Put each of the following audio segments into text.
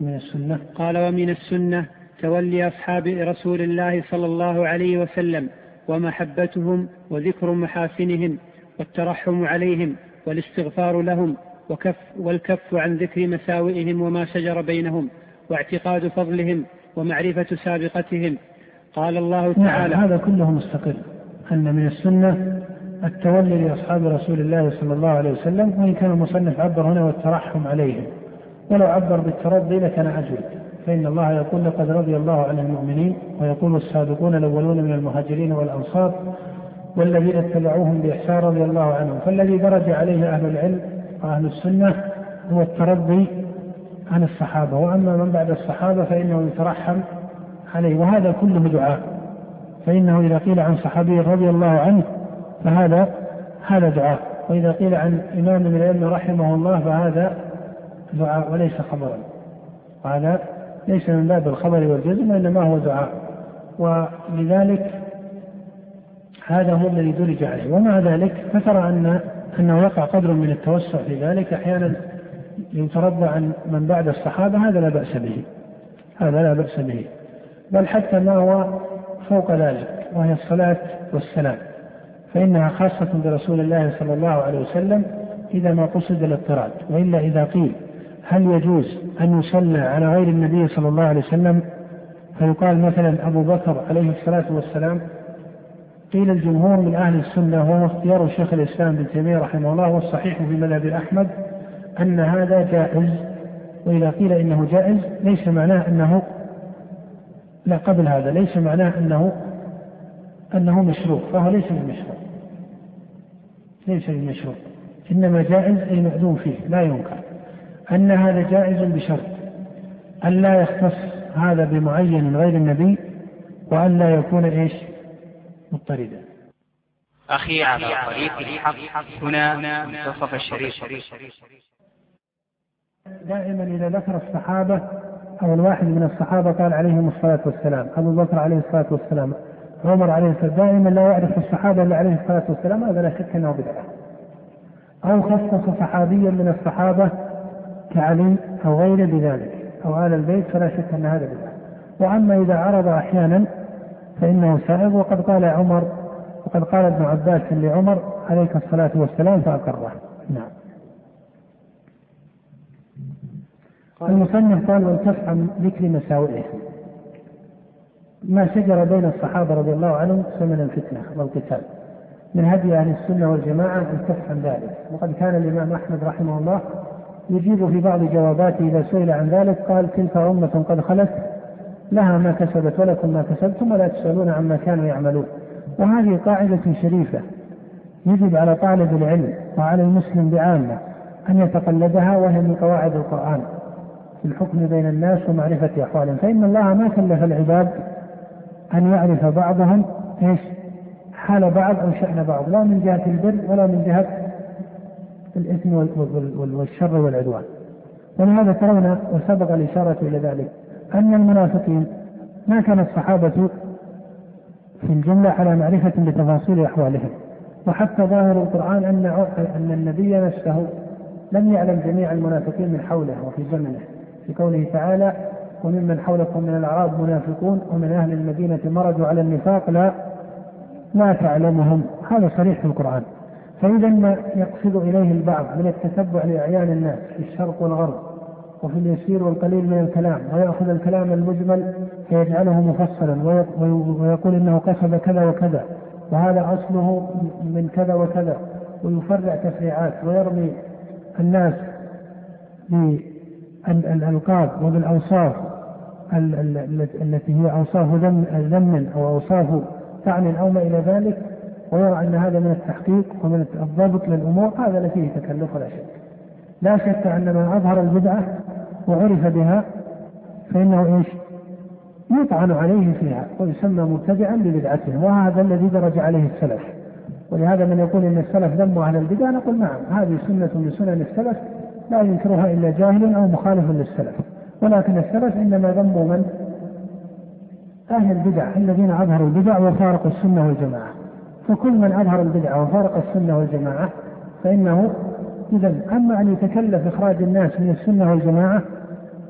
من السنة. قال ومن السنة تولي أصحاب رسول الله صلى الله عليه وسلم ومحبتهم وذكر محاسنهم والترحم عليهم والاستغفار لهم وكف والكف عن ذكر مساوئهم وما شجر بينهم واعتقاد فضلهم ومعرفة سابقتهم. قال الله نعم تعالى هذا كله مستقل. أن من السنة التولي لأصحاب رسول الله صلى الله عليه وسلم وإن كان المصنف عبر هنا والترحم عليهم. ولو عبر بالترضي لكان أجود فإن الله يقول لقد رضي الله عن المؤمنين ويقول السابقون الأولون من المهاجرين والأنصار والذين اتبعوهم بإحسان رضي الله عنهم. فالذي درج عليه أهل العلم وأهل السنة هو الترضي عن الصحابة. وأما من بعد الصحابة فإنه يترحم عليه. وهذا كله دعاء. فإنه إذا قيل عن صحابي رضي الله عنه فهذا هذا دعاء. وإذا قيل عن إمام من العلم رحمه الله فهذا دعاء وليس خبرا. وهذا ليس من باب الخبر والجزم وإنما هو دعاء. ولذلك هذا هو الذي درج عليه. ومع ذلك فترى أن أنه يقع قدر من التوسع في ذلك. أحيانا يترضى عن من بعد الصحابة هذا لا بأس به. هذا لا بأس به. بل حتى ما هو فوق ذلك وهي الصلاة والسلام. فإنها خاصة برسول الله صلى الله عليه وسلم إذا ما قصد الاضطراد وإلا إذا قيل. هل يجوز أن يصلى على غير النبي صلى الله عليه وسلم؟ فيقال مثلا أبو بكر عليه الصلاة والسلام قيل الجمهور من أهل السنة وهو اختيار شيخ الإسلام ابن تيمية رحمه الله والصحيح في مذهب أحمد أن هذا جائز وإذا قيل إنه جائز ليس معناه أنه لا قبل هذا ليس معناه أنه أنه مشروع فهو ليس بمشروع. ليس بمشروع. إنما جائز أي مأذون فيه لا ينكر. أن هذا جائز بشرط أن لا يختص هذا بمعين غير النبي وأن لا يكون إيش؟ مضطردا. أخي على طريق الحق هنا منتصف الشريف. دائما إذا ذكر الصحابة أو الواحد من الصحابة قال عليهم الصلاة والسلام أبو بكر عليه الصلاة والسلام عمر عليه الصلاة دائما لا يعرف الصحابة إلا عليه الصلاة والسلام هذا لا شك أنه بدعة. أو خصص صحابيا من الصحابة كعلي أو غيره بذلك أو آل البيت فلا شك أن هذا بدعة. وأما إذا عرض أحيانا فإنه سائغ وقد قال عمر وقد قال ابن عباس لعمر عليك الصلاة والسلام فأقره. نعم. المصنف قال والكف عن ذكر مساوئه. ما شجر بين الصحابة رضي الله عنهم زمن الفتنة والقتال. من هدي أهل السنة والجماعة الكف عن ذلك. وقد كان الإمام أحمد رحمه الله يجيب في بعض جواباته إذا سئل عن ذلك قال تلك أمة قد خلت لها ما كسبت ولكم ما كسبتم ولا تسألون عما كانوا يعملون. وهذه قاعدة شريفة يجب على طالب العلم وعلى المسلم بعامة أن يتقلدها وهي من قواعد القرآن. في الحكم بين الناس ومعرفة أحوالهم. فإن الله ما كلف العباد أن يعرف بعضهم إيش؟ حال بعض أو شأن بعض. لا من جهة البر ولا من جهة الإثم والشر والعدوان. ولهذا ترون وسبق الإشارة إلى ذلك أن المنافقين ما كان الصحابة في الجملة على معرفة بتفاصيل أحوالهم وحتى ظاهر القرآن أن أن النبي نفسه لم يعلم جميع المنافقين من حوله وفي زمنه. في قوله تعالى وممن حولكم من الأعراب منافقون ومن أهل المدينة مرجوا على النفاق لا لا تعلمهم. هذا صريح في القرآن. فإذا ما يقصد إليه البعض من التتبع لأعيان الناس في الشرق والغرب وفي اليسير والقليل من الكلام ويأخذ الكلام المجمل فيجعله مفصلا ويقول إنه كسب كذا وكذا وهذا أصله من كذا وكذا ويفرع تفريعات ويرمي الناس بالألقاب وبالأوصاف التي هي أوصاف ذم أو أوصاف طعن أو ما إلى ذلك. ويرى أن هذا من التحقيق ومن الضبط للأمور هذا لا فيه تكلف ولا شك. لا شك أن من أظهر البدعة وعرف بها فإنه إيش؟ يطعن عليه فيها ويسمى مبتدعا ببدعته وهذا الذي درج عليه السلف. ولهذا من يقول إن السلف ذموا على البدع نقول نعم هذه سنة من سنن السلف لا ينكرها إلا جاهل أو مخالف للسلف. ولكن السلف إنما ذموا من؟ أهل البدع الذين أظهروا البدع وفارقوا السنة والجماعة. فكل من أظهر البدع وفارق السنة والجماعة فإنه اذا أما أن يتكلف إخراج الناس من السنة والجماعة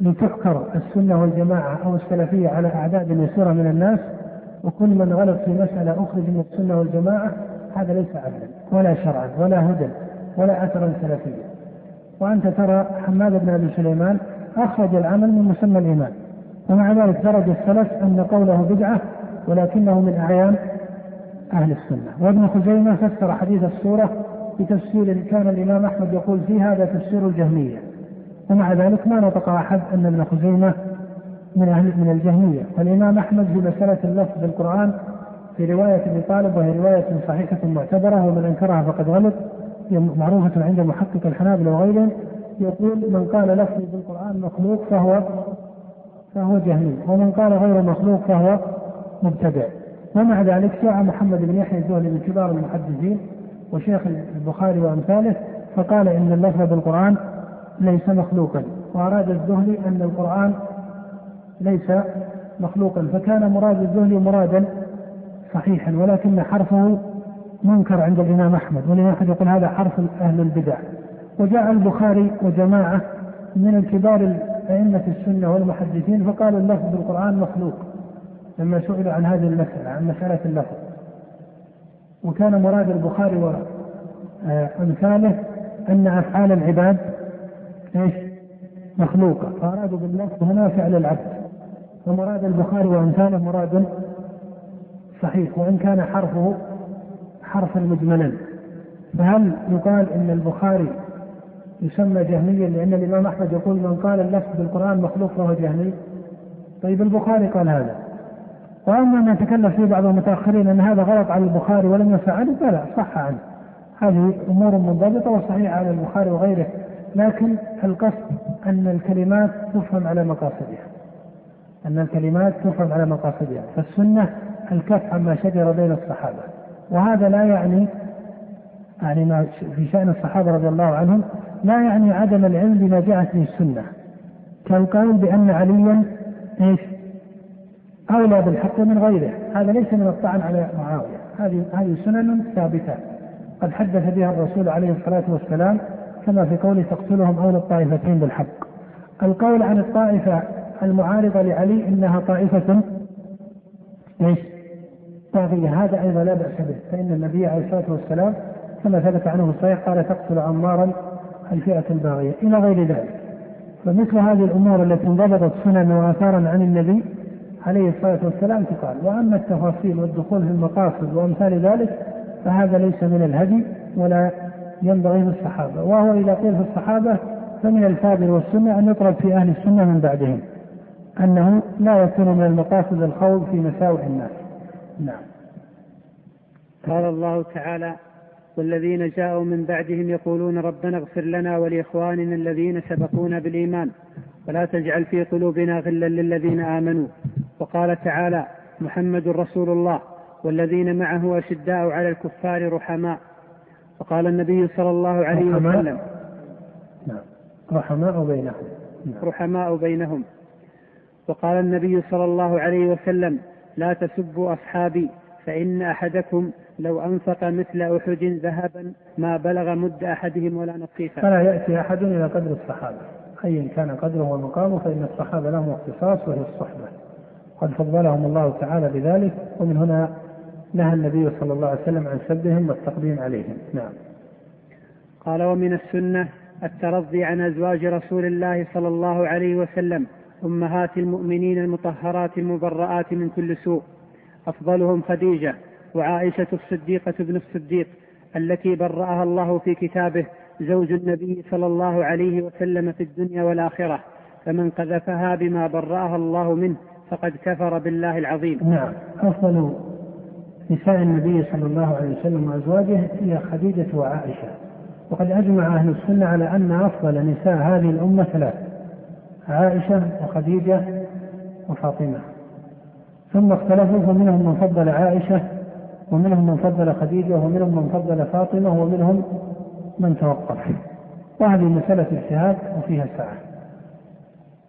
لتحكر السنة والجماعة أو السلفية على أعداد يسيرة من الناس وكل من غلط في مسألة أخرج من السنة والجماعة هذا ليس عدلا ولا شرعا ولا هدى ولا أثرا سلفيا. وأنت ترى حماد بن أبي سليمان أخرج العمل من مسمى الإيمان ومع ذلك درج السلف أن قوله بدعة ولكنه من أعيان أهل السنة. وابن خزيمة فسر حديث السورة بتفسير كان الإمام أحمد يقول فيه هذا تفسير الجهمية. ومع ذلك ما نطق أحد أن ابن خزيمة من أهل من الجهمية. والإمام أحمد في مسألة اللفظ بالقرآن في رواية ابن طالب وهي رواية صحيحة معتبرة ومن أنكرها فقد غلط معروفة عند محقق الحنابلة وغيرهم. يقول من قال لفظي بالقرآن مخلوق فهو فهو جهمي ومن قال غير مخلوق فهو مبتدع. ومع ذلك جاء محمد بن يحيى الزهري من كبار المحدثين وشيخ البخاري وأمثاله فقال إن اللفظ بالقرآن ليس مخلوقا وأراد الزهري أن القرآن ليس مخلوقا فكان مراد الزهري مرادا صحيحا ولكن حرفه منكر عند الإمام أحمد والامام احمد يقول هذا حرف أهل البدع. وجاء البخاري وجماعة من الكبار ائمه السنة والمحدثين فقالوا اللفظ بالقرآن مخلوق. لما سئلوا عن هذه المسألة عن مسألة اللفظ وكان مراد البخاري وأمثاله أن أفعال العباد إيش؟ مخلوقة. فأرادوا باللفظ هنا فعل العبد. ومراد البخاري وأمثاله مراد صحيح وإن كان حرفه حرفا مجملا فهل يقال إن البخاري يسمى جهميا لأن الإمام أحمد يقول من قال اللفظ بالقرآن مخلوق فهو جهمي؟ طيب البخاري قال هذا. وأما ما تكلم فيه بعض المتأخرين أن هذا غلط على البخاري ولم يفعله فلا صح عنه. هذه أمور منضبطة وصحيحة على البخاري وغيره لكن القصد أن الكلمات تفهم على مقاصدها. أن الكلمات تفهم على مقاصدها. فالسنة الكف عما شجر بين الصحابة. وهذا لا يعني يعني ما في شأن الصحابة رضي الله عنهم لا يعني عدم العلم بما جاءت به السنة. كالقول بأن عليا إيش؟ أولى بالحق من غيره هذا ليس من الطعن على معاوية هذه هذه سنن ثابتة. قد حدث بها الرسول عليه الصلاة والسلام كما في قوله تقتلهم أولى الطائفتين بالحق القول عن الطائفة المعارضة لعلي إنها طائفة إيش؟ طاغية هذا أيضا لا بأس به فإن النبي عليه الصلاة والسلام كما ثبت عنه الصحيح قال تقتل عمارا الفئة الباغية إلى غير ذلك فمثل هذه الأمور التي انضبطت سنن وآثارا عن النبي عليه الصلاة والسلام تقال. وأما التفاصيل والدخول في المقاصد وأمثال ذلك فهذا ليس من الهدي ولا ينبغي في الصحابة. وهو إذا قيل في الصحابة فمن الفاضل والسنة أن يطلب في أهل السنة من بعدهم أنه لا يكون من المقاصد الخوض في مساوئ الناس. نعم. قال الله تعالى والذين جاءوا من بعدهم يقولون ربنا اغفر لنا ولإخواننا الذين سبقونا بالإيمان ولا تجعل في قلوبنا غلا للذين آمنوا. وقال تعالى محمد رسول الله والذين معه أشداء على الكفار رحماء. وقال النبي صلى الله عليه رحماء؟ وسلم نعم. رحماء بينهم. نعم. رحماء بينهم. وقال النبي صلى الله عليه وسلم لا تسبوا أصحابي فإن أحدكم لو أنفق مثل أحد ذهبا ما بلغ مد أحدهم ولا نصيفا. فلا يأتي أحد إلى قدر الصحابة. أيا كان قدره ومقامه فإن الصحابة لهم اختصاص وهي الصحبة. قد فضلهم الله تعالى بذلك ومن هنا نهى النبي صلى الله عليه وسلم عن سبهم والتقديم عليهم. نعم. قال ومن السنة الترضي عن أزواج رسول الله صلى الله عليه وسلم أمهات المؤمنين المطهرات المبرآت من كل سوء. أفضلهم خديجة وعائشة الصديقة بن الصديق التي برأها الله في كتابه زوج النبي صلى الله عليه وسلم في الدنيا والآخرة فمن قذفها بما برأها الله منه فقد كفر بالله العظيم. نعم. أفضل نساء النبي صلى الله عليه وسلم وأزواجه هي خديجة وعائشة. وقد أجمع أهل السنة على أن أفضل نساء هذه الأمة ثلاث عائشة وخديجة وفاطمة. ثم اختلفوا فمنهم من فضل عائشة ومنهم من فضل خديجة ومنهم من فضل فاطمة ومنهم من توقف. وهذه مسألة اجتهاد وفيها سعة.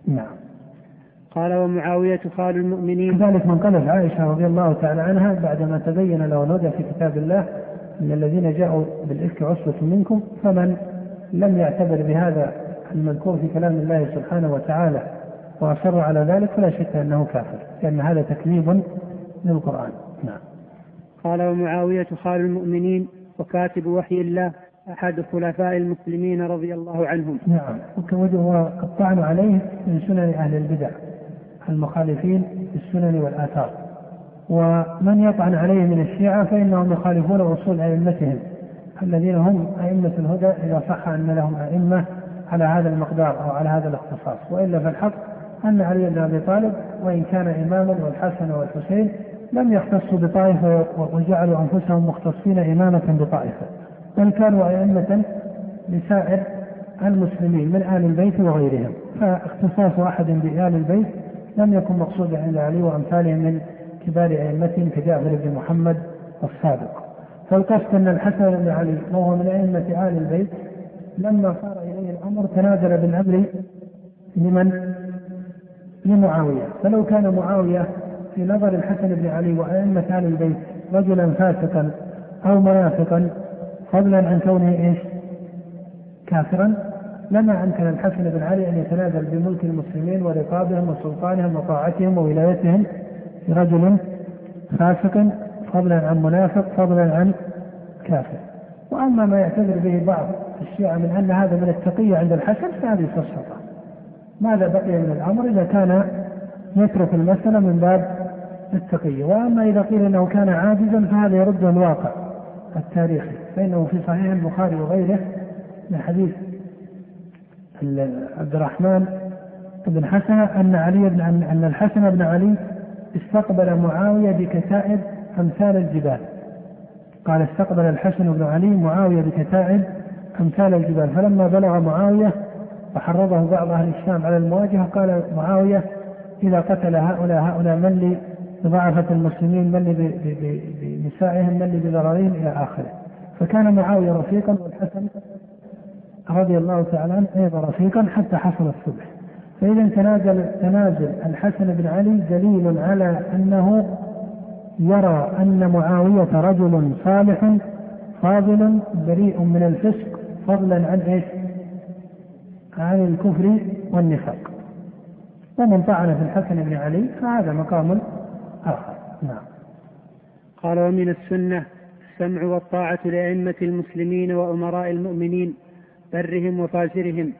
نعم. قال ومعاوية خال المؤمنين. كذلك من قلب عائشة رضي الله تعالى عنها بعدما تبين له الهدى في كتاب الله إن الذين جاءوا بالإفك عصبة منكم فمن لم يعتبر بهذا المذكور في كلام الله سبحانه وتعالى وأصروا على ذلك فلا شك أنه كافر لأن هذا تكذيب للقرآن. نعم. قال ومعاوية خال المؤمنين وكاتب وحي الله أحد خلفاء المسلمين رضي الله عنهم. نعم. والطعن عليه من سنن أهل البدع. المخالفين في السنن والآثار. ومن يطعن عليه من الشيعة فإنهم يخالفون أصول أئمتهم الذين هم أئمة الهدى إذا صح أن لهم أئمة على هذا المقدار أو على هذا الاختصاص. وإلا فالحق أن علي بن أبي طالب وإن كان إماما والحسن والحسين لم يختصوا بطائفة وجعلوا أنفسهم مختصين إمامة بطائفة بل كانوا أئمة لسائر المسلمين من آل البيت وغيرهم. فاختصاص أحد بآل البيت لم يكن مقصودا عند علي وأمثالهم من كبار أئمتهم كجعفر بن محمد الصادق فالقصد أن الحسن بن علي وهو من أئمة آل البيت لما صار إليه الأمر تنازل بالأمر لمن؟ لمعاوية فلو كان معاوية في نظر الحسن بن علي وأئمة آل البيت رجلا فاسقا أو منافقا فضلا عن كونه إيش؟ كافرا لما امكن الحسن بن علي أن يتنازل بملك المسلمين ورقابهم وسلطانهم وطاعتهم وولايتهم لرجل فاسق فضلا عن منافق فضلا عن كافر. وأما ما يعتذر به بعض الشيعة من أن هذا من التقيه عند الحسن فهذه فسفطه ماذا بقي من الأمر؟ إذا كان يترك المسألة من باب التقيه وأما إذا قيل إنه كان عاجزا فهذا يرد الواقع التاريخي. فإنه في صحيح البخاري وغيره من حديث عبد الرحمن بن حسن أن علي بن أن الحسن بن علي استقبل معاوية بكتائب أمثال الجبال. قال استقبل الحسن بن علي معاوية بكتائب أمثال الجبال. فلما بلغ معاوية وحرضه بعض أهل الشام على المواجهة قال معاوية إذا قتل هؤلاء هؤلاء من لي بضعفة المسلمين من لي بنسائهم من لي بضررهم إلى آخره. فكان معاوية رفيقا والحسن رضي الله تعالى عنه أيضا رفيقا حتى حصل الصلح فإذا تنازل تنازل الحسن بن علي دليل على أنه يرى أن معاوية رجل صالح فاضل بريء من الفسق فضلا عن إيش؟ عن الكفر والنفاق. ومن طعن في الحسن بن علي فهذا مقام آخر. نعم. قال ومن السنة السمع والطاعة لأئمة المسلمين وأمراء المؤمنين برهم وفاجرهم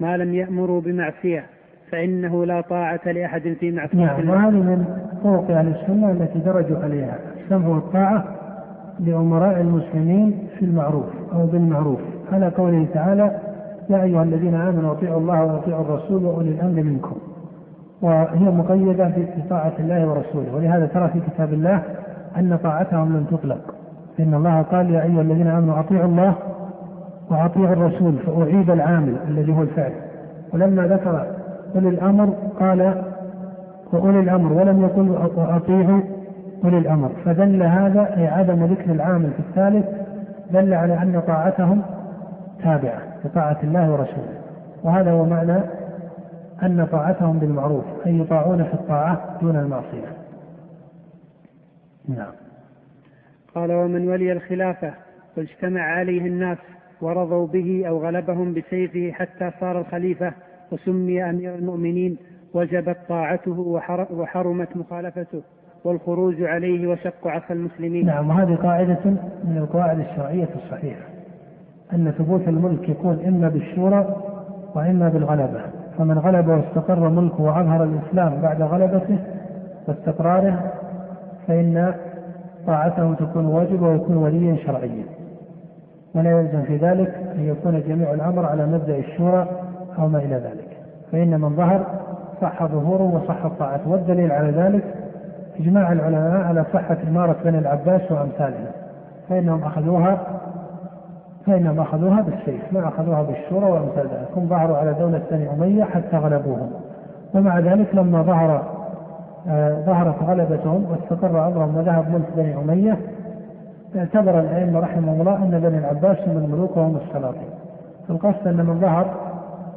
ما لم يأمروا بمعصية فإنه لا طاعة لأحد في معصية نعم وهذه من طرق أهل السنة التي درجوا عليها. السمع والطاعة لأمراء المسلمين في المعروف أو بالمعروف. على قوله تعالى يا أيها الذين آمنوا أطيعوا الله وأطيعوا الرسول وأولي الأمر منكم. وهي مقيدة في طاعة الله ورسوله. ولهذا ترى في كتاب الله أن طاعتهم لم تطلق. إن الله قال يا أيها الذين آمنوا أطيعوا الله وأطيعوا الرسول فأعيد العامل الذي هو الفعل. ولما ذكر أولي الأمر قال وأولي الأمر ولم يقل وأطيعوا أولي الأمر. فدل هذا أي عدم ذكر العامل في الثالث دل على أن طاعتهم تابعة لطاعة الله ورسوله. وهذا هو معنى أن طاعتهم بالمعروف أي يطاعون في الطاعة دون المعصية. نعم. قال ومن ولي الخلافة واجتمع عليه الناس ورضوا به أو غلبهم بسيفه حتى صار الخليفة وسمي أمير المؤمنين وجبت طاعته وحرمت مخالفته والخروج عليه وشق عصا المسلمين. نعم وهذه قاعدة من القواعد الشرعية الصحيحة أن ثبوت الملك يكون إما بالشورى وإما بالغلبة. فمن غلب واستقر ملكه وأظهر الإسلام بعد غلبته واستقراره فإن طاعته تكون واجبة ويكون وليا شرعيا. ولا يلزم في ذلك أن يكون جميع الأمر على مبدأ الشورى أو ما إلى ذلك. فإن من ظهر صح ظهوره وصح طاعته والدليل على ذلك إجماع العلماء على صحة إمارة بني العباس وأمثالهم فإنهم أخذوها فإنهم أخذوها بالسيف ما أخذوها بالشورى وأمثال ذلك. هم ظهروا على دولة بني أمية حتى غلبوهم. ومع ذلك لما ظهر آه، ظهرت غلبتهم واستقر امرهم وذهب ملك بني أمية اعتبر الأئمة رحمهم الله أن بني العباس هم الملوك وهم السلاطين. القصد أن من ظهر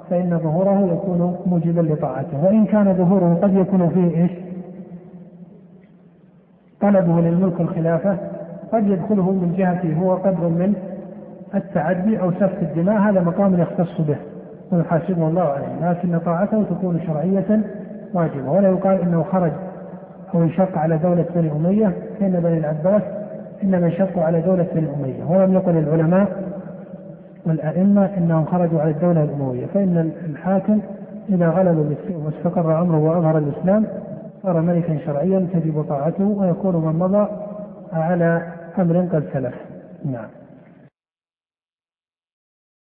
فإن ظهوره يكون موجبا لطاعته. وإن كان ظهوره قد يكون فيه إيش؟ طلبه للملك الخلافة. قد يدخله من جهته هو قدر من التعدي أو سفك الدماء. هذا مقام يختص به ويحاسبه الله عليه. لكن طاعته تكون شرعية واجبة. ولا يقال أنه خرج أو انشق على دولة بني أمية. فإن بني العباس إنما انشقوا على دولة بني أمية ولم يقل العلماء والأئمة إنهم خرجوا على الدولة الأموية. فإن الحاكم إذا غلب واستقر أمره وأظهر الإسلام صار ملكا شرعيا تجب طاعته ويكون من مضى على أمر قد سلف. نعم.